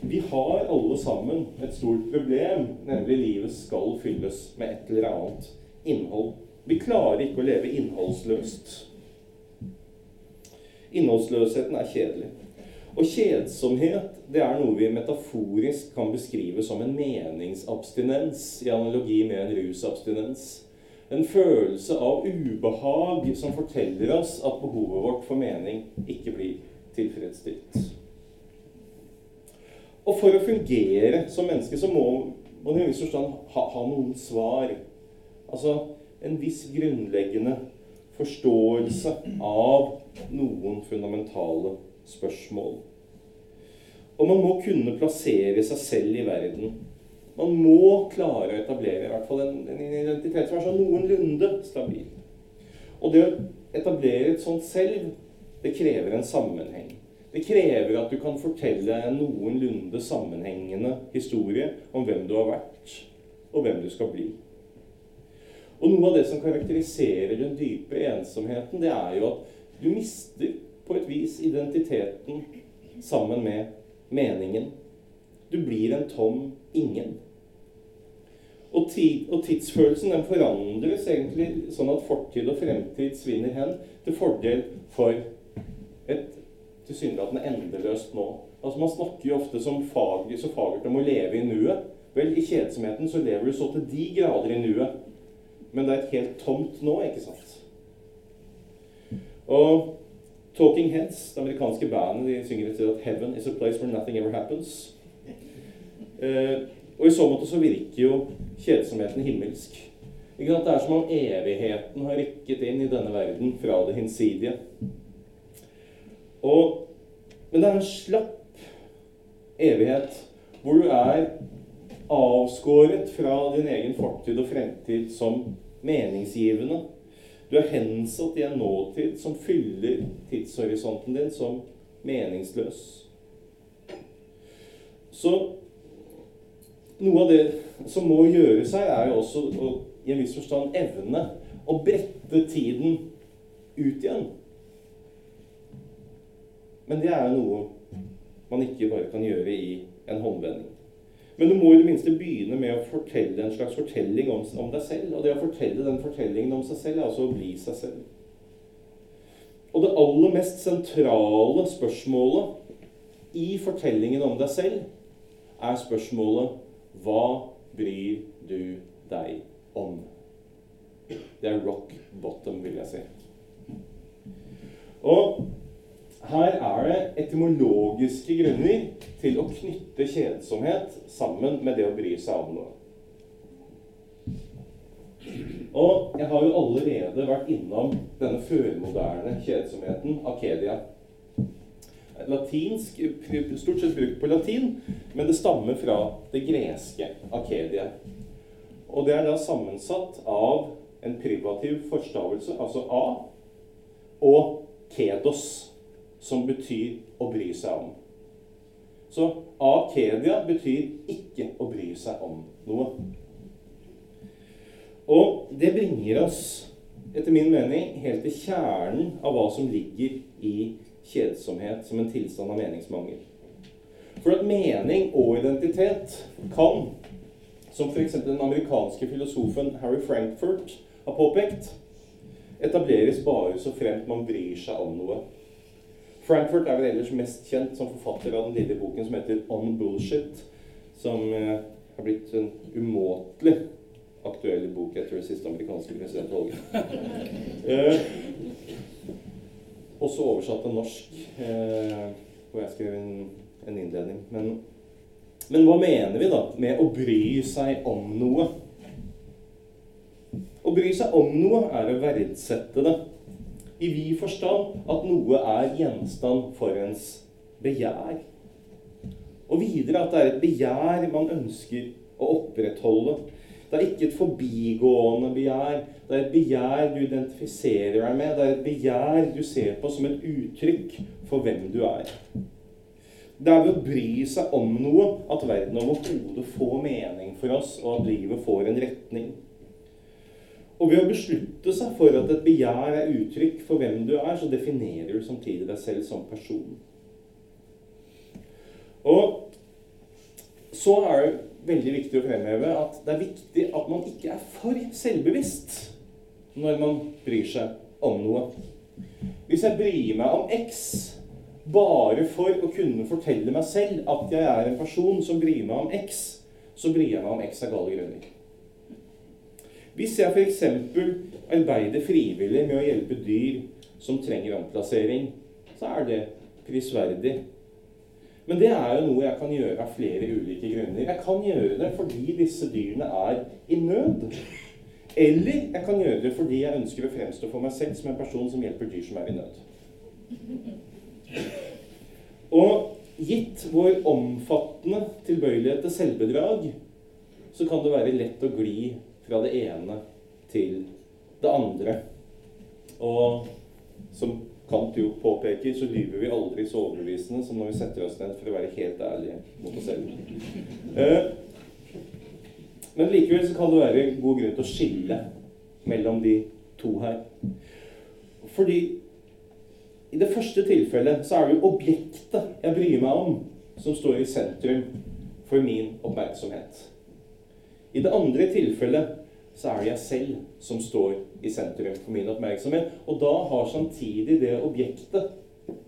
Vi har alle sammen et stort problem, nemlig livet skal fylles med et eller annet innhold. Vi klarer ikke å leve innholdsløst. Innholdsløsheten er kjedelig. Og kjedsomhet det er noe vi metaforisk kan beskrive som en meningsabstinens, i analogi med en rusabstinens. En følelse av ubehag som forteller oss at behovet vårt for mening ikke blir tilfredsstilt. Og for å fungere som menneske så må man i viss forstand ha, ha noen svar. Altså en viss grunnleggende forståelse av noen fundamentale spørsmål. Og man må kunne plassere seg selv i verden. Man må klare å etablere i hvert fall en, en identitet som er sånn noenlunde stabil. Og det å etablere et sånt selv, det krever en sammenheng. Det krever at du kan fortelle en noenlunde sammenhengende historie om hvem du har vært, og hvem du skal bli. Og noe av det som karakteriserer den dype ensomheten, det er jo at du mister på et vis identiteten sammen med meningen. Du blir en tom ingen. Og, tid, og tidsfølelsen den forandres egentlig sånn at fortid og fremtid svinner hen til fordel for et tilsynelatende endeløst nå. Altså Man snakker jo ofte som fag, så fagert om å leve i nuet. Vel, i kjedsomheten så lever du så til de grader i nuet. Men det er et helt tomt nå, ikke sant? Og Talking Heads, det amerikanske bandet, de synger et at 'Heaven is a place where nothing ever happens'. Eh, og i så måte så virker jo kjedsomheten himmelsk. Ikke sant? Det er som om evigheten har rykket inn i denne verden fra det hinsidige. Og, men det er en slapp evighet hvor du er avskåret fra din egen fortid og fremtid som meningsgivende du er hensatt i en nåtid som fyller tidshorisonten din som meningsløs. Så noe av det som må gjøres her, er jo også å i en viss forstand evne å brette tiden ut igjen. Men det er jo noe man ikke bare kan gjøre i en håndvending. Men du må i det minste begynne med å fortelle en slags fortelling om, om, deg selv. Og det å fortelle den fortellingen om seg selv er altså å bli seg selv. Og det aller mest sentrale spørsmålet i fortellingen om deg selv er spørsmålet Hva bryr du deg om? Det er rock bottom, vil jeg si. Og her er det etymologiske grunner til å knytte kjedsomhet sammen med det å bry seg om noe. Og jeg har jo allerede vært innom denne førmoderne kjedsomheten, akedia. Latinsk, stort sett brukt på latin, men det stammer fra det greske akedia. Og det er da sammensatt av en privativ forstavelse, altså A, og kedos, som betyr å bry seg om. Så akedia betyr ikke å bry seg om noe. Og det bringer oss, etter min mening, helt til kjernen av hva som ligger i kjedsomhet som en tilstand av meningsmangel. For at mening og identitet kan, som f.eks. den amerikanske filosofen Harry Frankfurt har påpekt, etableres bare så fremt man bryr seg om noe. Frankfurt er vel ellers mest kjent som forfatter av den lille boken som heter On Bullshit, som eh, har blitt en umåtelig aktuell bok etter det siste amerikanske presidentvalget. eh, også oversatt til norsk, eh, hvor jeg skrev en, en innledning. Men, men hva mener vi da med å bry seg om noe? Å bry seg om noe er å verdsette det. I vid forstand at noe er gjenstand for ens begjær. Og videre at det er et begjær man ønsker å opprettholde. Det er ikke et forbigående begjær. Det er et begjær du identifiserer deg med. Det er et begjær du ser på som et uttrykk for hvem du er. Det er ved å bry seg om noe at verden overhodet får mening for oss, og at livet får en retning. Og ved å beslutte seg for at et begjær er uttrykk for hvem du er, så definerer du samtidig deg selv som person. Og så er det veldig viktig å fremheve at det er viktig at man ikke er for selvbevisst når man bryr seg om noe. Hvis jeg bryr meg om X bare for å kunne fortelle meg selv at jeg er en person som bryr meg om X, så bryr jeg meg om X av gale grunner. Hvis jeg f.eks. arbeider frivillig med å hjelpe dyr som trenger omplassering, så er det prisverdig. Men det er jo noe jeg kan gjøre av flere ulike grunner. Jeg kan gjøre det fordi disse dyrene er i nød. Eller jeg kan gjøre det fordi jeg ønsker å fremstå for meg selv som en person som hjelper dyr som er i nød. Og gitt vår omfattende tilbøyelighet til selvbedrag, så kan det være lett å gli fra det ene til det andre. Og som Kant jo påpeker, så lyver vi aldri så overbevisende som når vi setter oss ned for å være helt ærlige mot oss selv. Eh, men likevel så kan det være god grunn til å skille mellom de to her. Fordi i det første tilfellet så er det jo objektet jeg bryr meg om, som står i sentrum for min oppmerksomhet. I det andre tilfellet så er det jeg selv som står i sentrum for min oppmerksomhet. Og da har samtidig det objektet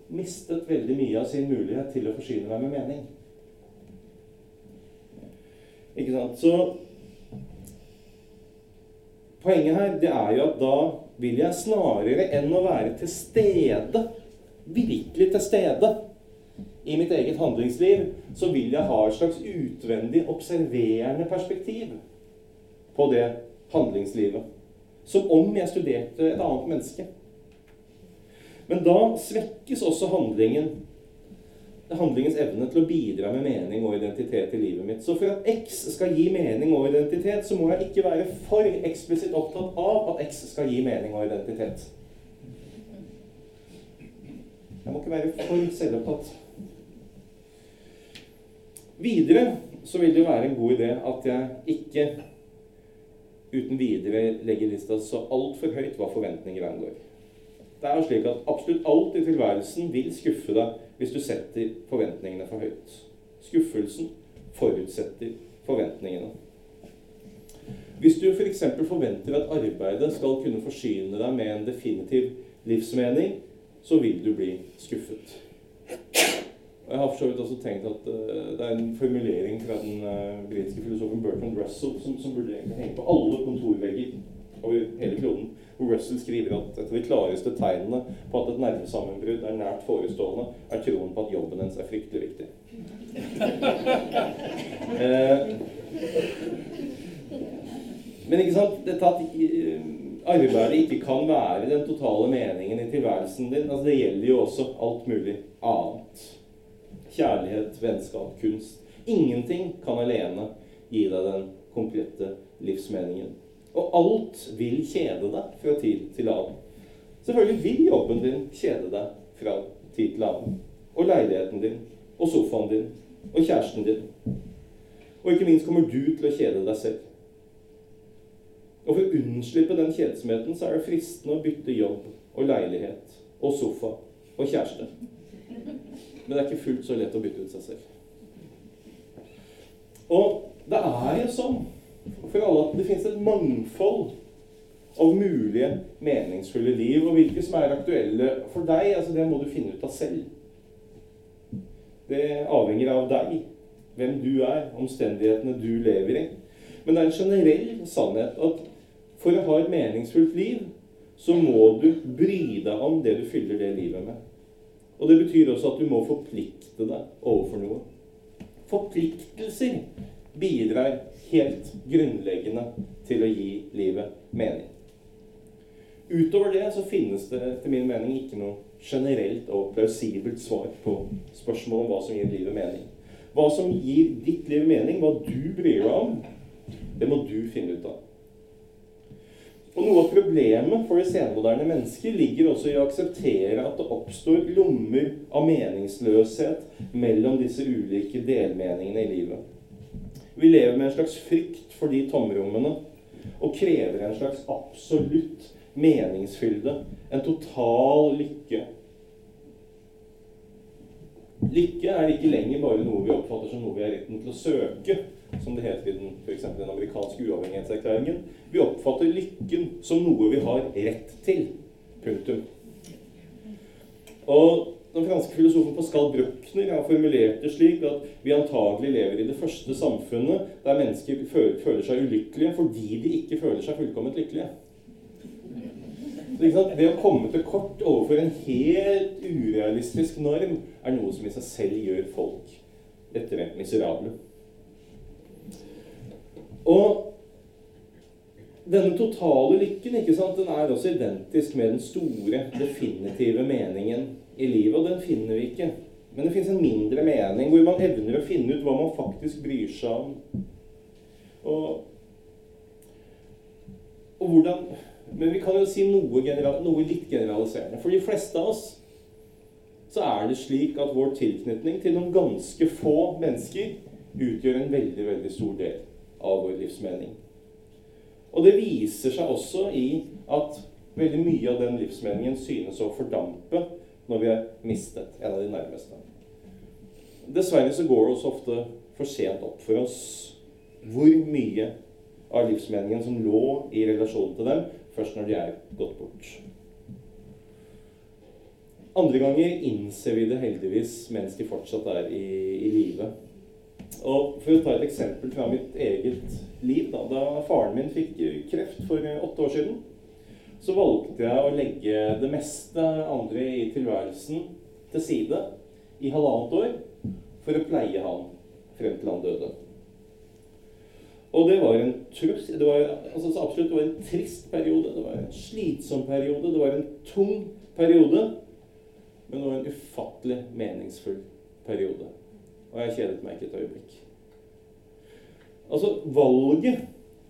mistet veldig mye av sin mulighet til å forsyne meg med mening. Ikke sant? Så poenget her det er jo at da vil jeg snarere enn å være til stede, virkelig til stede, i mitt eget handlingsliv, så vil jeg ha et slags utvendig observerende perspektiv på det handlingslivet. Som om jeg studerte et annet menneske. Men da svekkes også handlingen handlingens evne til å bidra med mening og identitet i livet mitt. Så for at X skal gi mening og identitet, så må jeg ikke være for eksplisitt opptatt av at X skal gi mening og identitet. Jeg må ikke være for selvopptatt. Videre så vil det være en god idé at jeg ikke uten videre legger lista så altfor høyt hva forventninger angår. Det er jo slik at absolutt alt i tilværelsen vil skuffe deg hvis du setter forventningene for høyt. Skuffelsen forutsetter forventningene. Hvis du f.eks. For forventer at arbeidet skal kunne forsyne deg med en definitiv livsmening, så vil du bli skuffet. Og Jeg har for så vidt også tenkt at uh, det er en formulering fra den uh, britiske filosofen Bertrand Russell som, som burde henge på alle kontorvegger over hele kloden. Hvor Russell skriver at et av de klareste tegnene på at et nervesammenbrudd er nært forestående, er troen på at jobben hennes er fryktelig viktig. uh, Men ikke sant, dette at eh, arbeidet ikke kan være den totale meningen i tilværelsen din, altså det gjelder jo også alt mulig annet. Kjærlighet, vennskap, kunst. Ingenting kan alene gi deg den komplette livsmeningen. Og alt vil kjede deg fra tid til annen. Selvfølgelig vil jobben din kjede deg fra tid til annen. Og leiligheten din, og sofaen din, og kjæresten din. Og ikke minst kommer du til å kjede deg selv. Og for å unnslippe den kjedsomheten så er det fristende å bytte jobb og leilighet og sofa og kjæreste. Men det er ikke fullt så lett å bytte ut seg selv. Og det er jo sånn for alle at det finnes et mangfold av mulige meningsfulle liv. Og hvilke som er aktuelle for deg, altså det må du finne ut av selv. Det avhenger av deg, hvem du er, omstendighetene du lever i. Men det er en generell sannhet at for å ha et meningsfullt liv, så må du bry deg om det du fyller det livet med. Og det betyr også at du må forplikte deg overfor noe. Forpliktelser bidrar helt grunnleggende til å gi livet mening. Utover det så finnes det etter min mening ikke noe generelt og plausibelt svar på spørsmålet om hva som gir livet mening. Hva som gir ditt liv mening, hva du bryr deg om, det må du finne ut av. Og Noe av problemet for det senmoderne mennesket ligger også i å akseptere at det oppstår lommer av meningsløshet mellom disse ulike delmeningene i livet. Vi lever med en slags frykt for de tomrommene og krever en slags absolutt meningsfylde, en total lykke. Lykke er ikke lenger bare noe vi oppfatter som noe vi har retten til å søke, som det heter i den, for den amerikanske uavhengighetserklæringen. Vi oppfatter lykken som noe vi har rett til. Punktum. Og den franske filosofen Pascal Bruckner har formulert det slik at vi antagelig lever i det første samfunnet der mennesker føler seg ulykkelige fordi de ikke føler seg fullkomment lykkelige. Det å komme til kort overfor en helt urealistisk norm er noe som i seg selv gjør folk lettere miserable. Og denne totale lykken ikke sant, den er også identisk med den store, definitive meningen i livet. Og den finner vi ikke. Men det fins en mindre mening hvor man evner å finne ut hva man faktisk bryr seg om. Og, og hvordan men vi kan jo si noe, noe, litt generaliserende. For de fleste av oss så er det slik at vår tilknytning til noen ganske få mennesker utgjør en veldig, veldig stor del av vår livsmening. Og det viser seg også i at veldig mye av den livsmeningen synes å fordampe når vi har mistet en av de nærmeste. Dessverre så går det også ofte for sent opp for oss hvor mye av livsmeningen som lå i relasjonen til dem, først når de er gått bort. Andre ganger innser vi det heldigvis mens de fortsatt er i, i live. Og For å ta et eksempel fra mitt eget liv. Da, da faren min fikk kreft for åtte år siden, så valgte jeg å legge det meste andre i tilværelsen til side i halvannet år for å pleie han frem til han døde. Og det var en trus, det var, altså, absolutt, det var en trist periode. Det var en slitsom periode. Det var en tung periode. Men det var en ufattelig meningsfull periode. Og jeg kjedet meg ikke et øyeblikk. Altså, valget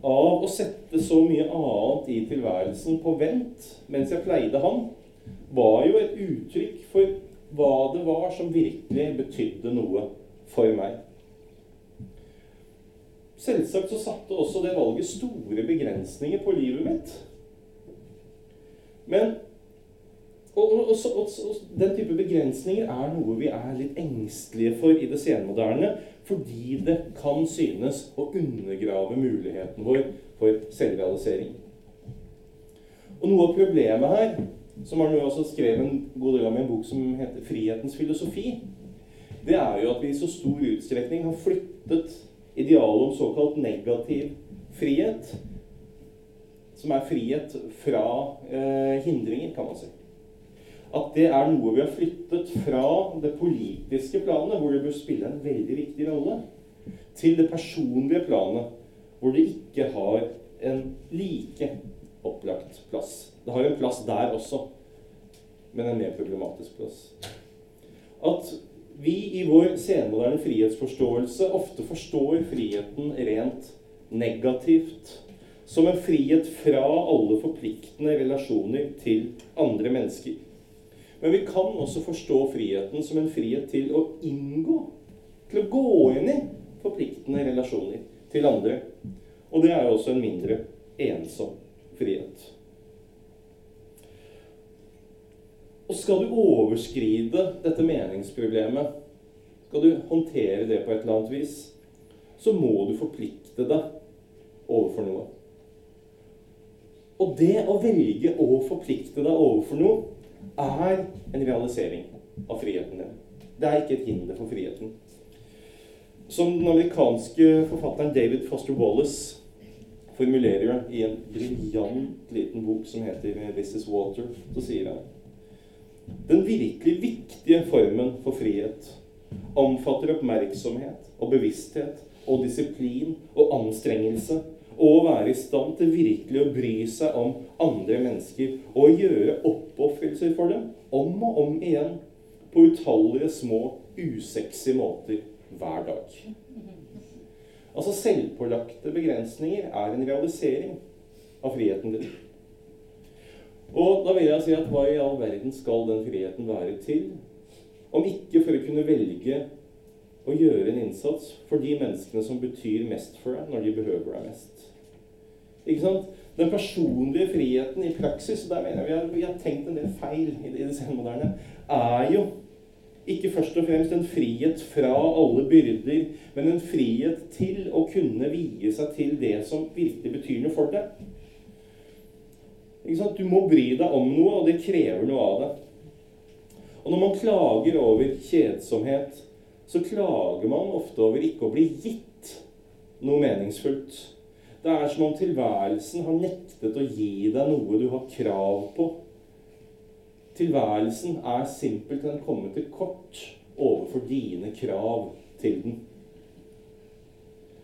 av å sette så mye annet i tilværelsen på vent mens jeg pleide han, var jo et uttrykk for hva det var som virkelig betydde noe for meg. Selvsagt så satte også det valget store begrensninger på livet mitt. Men og, og, og, og, den type begrensninger er noe vi er litt engstelige for i det senmoderne, fordi det kan synes å undergrave muligheten vår for selvrealisering. Og noe av problemet her, som Arne også skrev en god del om i en bok som heter 'Frihetens filosofi', det er jo at vi i så stor utstrekning har flyttet idealet om såkalt negativ frihet, som er frihet fra eh, hindringer, kan man si. At det er noe vi har flyttet fra det politiske planet, hvor det bør spille en veldig viktig rolle, til det personlige planet, hvor det ikke har en like opplagt plass. Det har en plass der også, men en mer problematisk plass. At vi i vår senmoderne frihetsforståelse ofte forstår friheten rent negativt. Som en frihet fra alle forpliktende relasjoner til andre mennesker. Men vi kan også forstå friheten som en frihet til å inngå, til å gå inn i forpliktende relasjoner til andre. Og det er jo også en mindre ensom frihet. Og skal du overskride dette meningsproblemet, skal du håndtere det på et eller annet vis, så må du forplikte deg overfor noe. Og det å velge å forplikte deg overfor noe, er en realisering av friheten din. Det er ikke et hinder for friheten. Som den amerikanske forfatteren David Foster Wallace formulerer det i en briljant liten bok som heter 'This Is Water', så sier han den virkelig viktige formen for frihet omfatter oppmerksomhet og bevissthet og disiplin og anstrengelse og være i stand til virkelig å bry seg om andre mennesker og gjøre oppofrelser for dem om og om igjen på utallige små, usexy måter hver dag. Altså Selvpålagte begrensninger er en realisering av friheten din. Og da vil jeg si at hva i all verden skal den friheten være til? Om ikke for å kunne velge å gjøre en innsats for de menneskene som betyr mest for deg når de behøver deg mest. Ikke sant? Den personlige friheten i praksis, og der mener jeg vi har, vi har tenkt en del feil i det, i det senmoderne, er jo ikke først og fremst en frihet fra alle byrder, men en frihet til å kunne vie seg til det som virkelig betyr noe for deg. Du må bry deg om noe, og det krever noe av deg. Og når man klager over kjedsomhet, så klager man ofte over ikke å bli gitt noe meningsfullt. Det er som om tilværelsen har nektet å gi deg noe du har krav på. Tilværelsen er simpelthen kommet til kort overfor dine krav til den.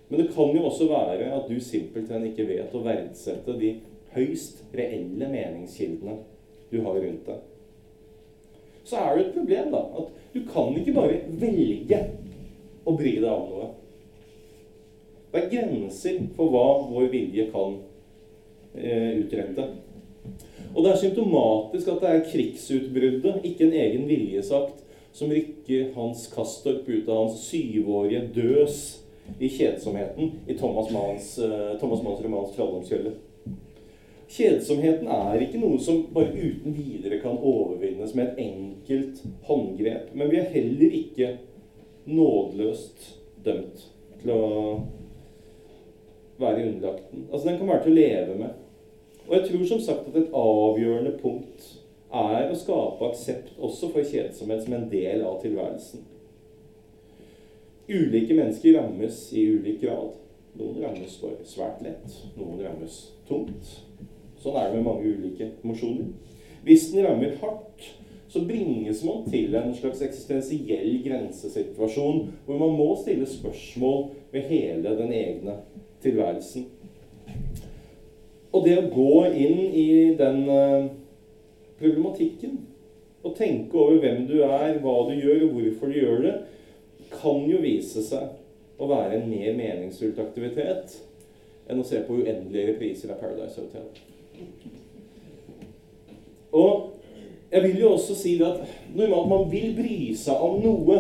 Men det kan jo også være at du simpelthen ikke vet å verdsette de høyst reelle meningskildene du har rundt deg. Så er det et problem da, at du kan ikke bare velge å bry deg om noe. Det er grenser for hva vår vilje kan eh, utrette. Og det er symptomatisk at det er krigsutbruddet, ikke en egen viljesakt, som rykker Hans Kastorp ut av hans syvårige døs i kjedsomheten i Thomas Manns, eh, Thomas Manns romans 'Trolldomskjøllet'. Kjedsomheten er ikke noe som bare uten videre kan overvinnes med et enkelt håndgrep. Men vi er heller ikke nådeløst dømt til å være underlagt den. Altså, den kan være til å leve med. Og jeg tror som sagt at et avgjørende punkt er å skape aksept også for kjedsomhet som en del av tilværelsen. Ulike mennesker rammes i ulik grad. Noen rammes svært lett, noen rammes tungt. Sånn er det med mange ulike emosjoner. Hvis den rammer hardt, så bringes man til en slags eksistensiell grensesituasjon hvor man må stille spørsmål ved hele den egne tilværelsen. Og det å gå inn i den uh, problematikken og tenke over hvem du er, hva du gjør, og hvorfor du gjør det, kan jo vise seg å være en mer meningsfullt aktivitet enn å se på uendelige repriser av Paradise Hotel. Og jeg vil jo også si at normalt man vil bry seg om noe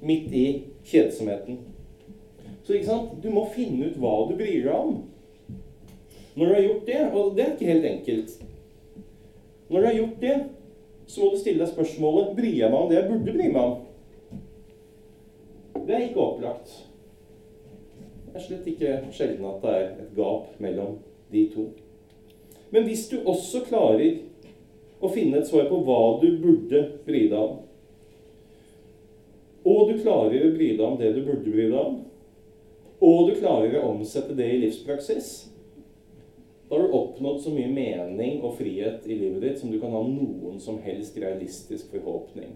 midt i kjedsomheten. Så ikke sant? du må finne ut hva du bryr deg om. Når du har gjort det, og det er ikke helt enkelt Når du har gjort det, så må du stille deg spørsmålet bryr jeg meg om det jeg burde bry meg om. Det er ikke opplagt. Det er slett ikke sjelden at det er et gap mellom de to. Men hvis du også klarer å finne et svar på hva du burde bry deg om, og du klarer å bry deg om det du burde bry deg om, og du klarer å omsette det i livspraksis, da har du oppnådd så mye mening og frihet i livet ditt som du kan ha noen som helst realistisk forhåpning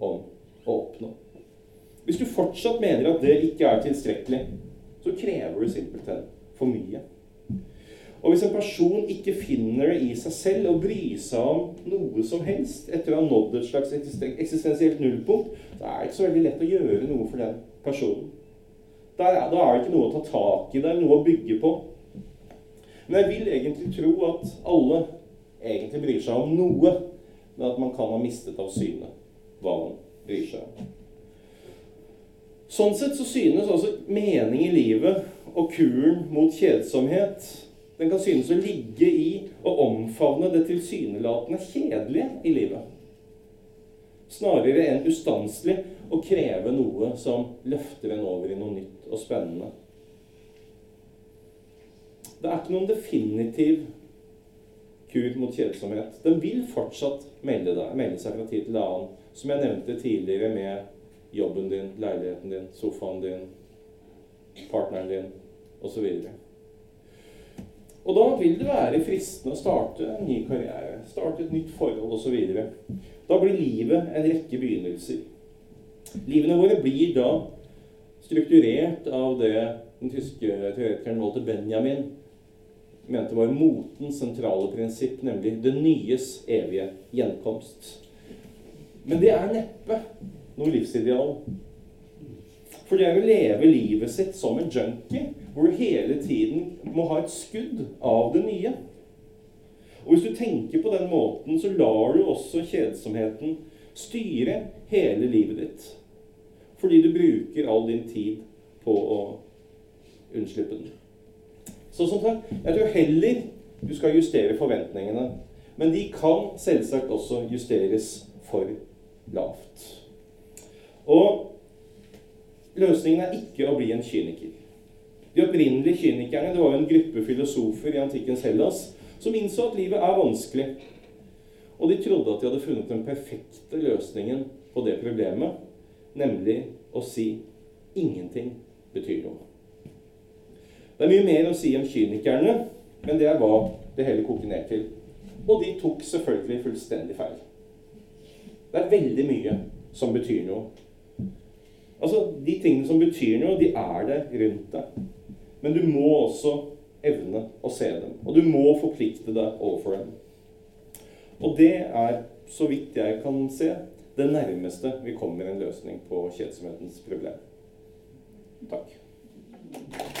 om å oppnå. Hvis du fortsatt mener at det ikke er tilstrekkelig, så krever du simpelthen for mye. Og hvis en person ikke finner det i seg selv å bry seg om noe som helst etter å ha nådd et slags eksistensielt nullpunkt, så er det ikke så veldig lett å gjøre noe for den personen. Da er, det ikke noe å ta tak i, det er noe å bygge på. Men jeg vil egentlig tro at alle egentlig bryr seg om noe, men at man kan ha mistet av syne hva man bryr seg om. Sånn sett så synes altså mening i livet og kuren mot kjedsomhet den kan synes å ligge i å omfavne det tilsynelatende kjedelige i livet. Snarere enn ustanselig å kreve noe som løfter en over i noe nytt og spennende. Det er ikke noen definitiv kur mot kjedsomhet. Den vil fortsatt melde, deg, melde seg fra tid til annen, som jeg nevnte tidligere med jobben din, leiligheten din, sofaen din, partneren din osv. Og da vil det være fristende å starte en ny karriere, starte et nytt forhold osv. Da blir livet en rekke begynnelser. Livene våre blir da strukturert av det den tyske teoretikeren Walter Benjamin mente var motens sentrale prinsipp, nemlig det nyes evige gjenkomst. Men det er neppe noe livsideal. For det er å leve livet sitt som en junkie, hvor du hele tiden må ha et skudd av det nye. Og hvis du tenker på den måten, så lar du også kjedsomheten styre hele livet ditt. Fordi du bruker all din tid på å unnslippe den. Så som sagt, jeg tror heller du skal justere forventningene. Men de kan selvsagt også justeres for lavt. Og Løsningen er ikke å bli en kyniker. De opprinnelige kynikerne det var jo en gruppe filosofer i antikkens Hellas som innså at livet er vanskelig. Og de trodde at de hadde funnet den perfekte løsningen på det problemet, nemlig å si ingenting betyr noe. Det er mye mer å si om kynikerne, men det er hva det hele koker ned til. Og de tok selvfølgelig fullstendig feil. Det er veldig mye som betyr noe Altså, De tingene som betyr noe, de er der rundt deg. Men du må også evne å se dem. Og du må forplikte deg overfor dem. Og det er, så vidt jeg kan se, det nærmeste vi kommer en løsning på kjedsomhetens problem. Takk.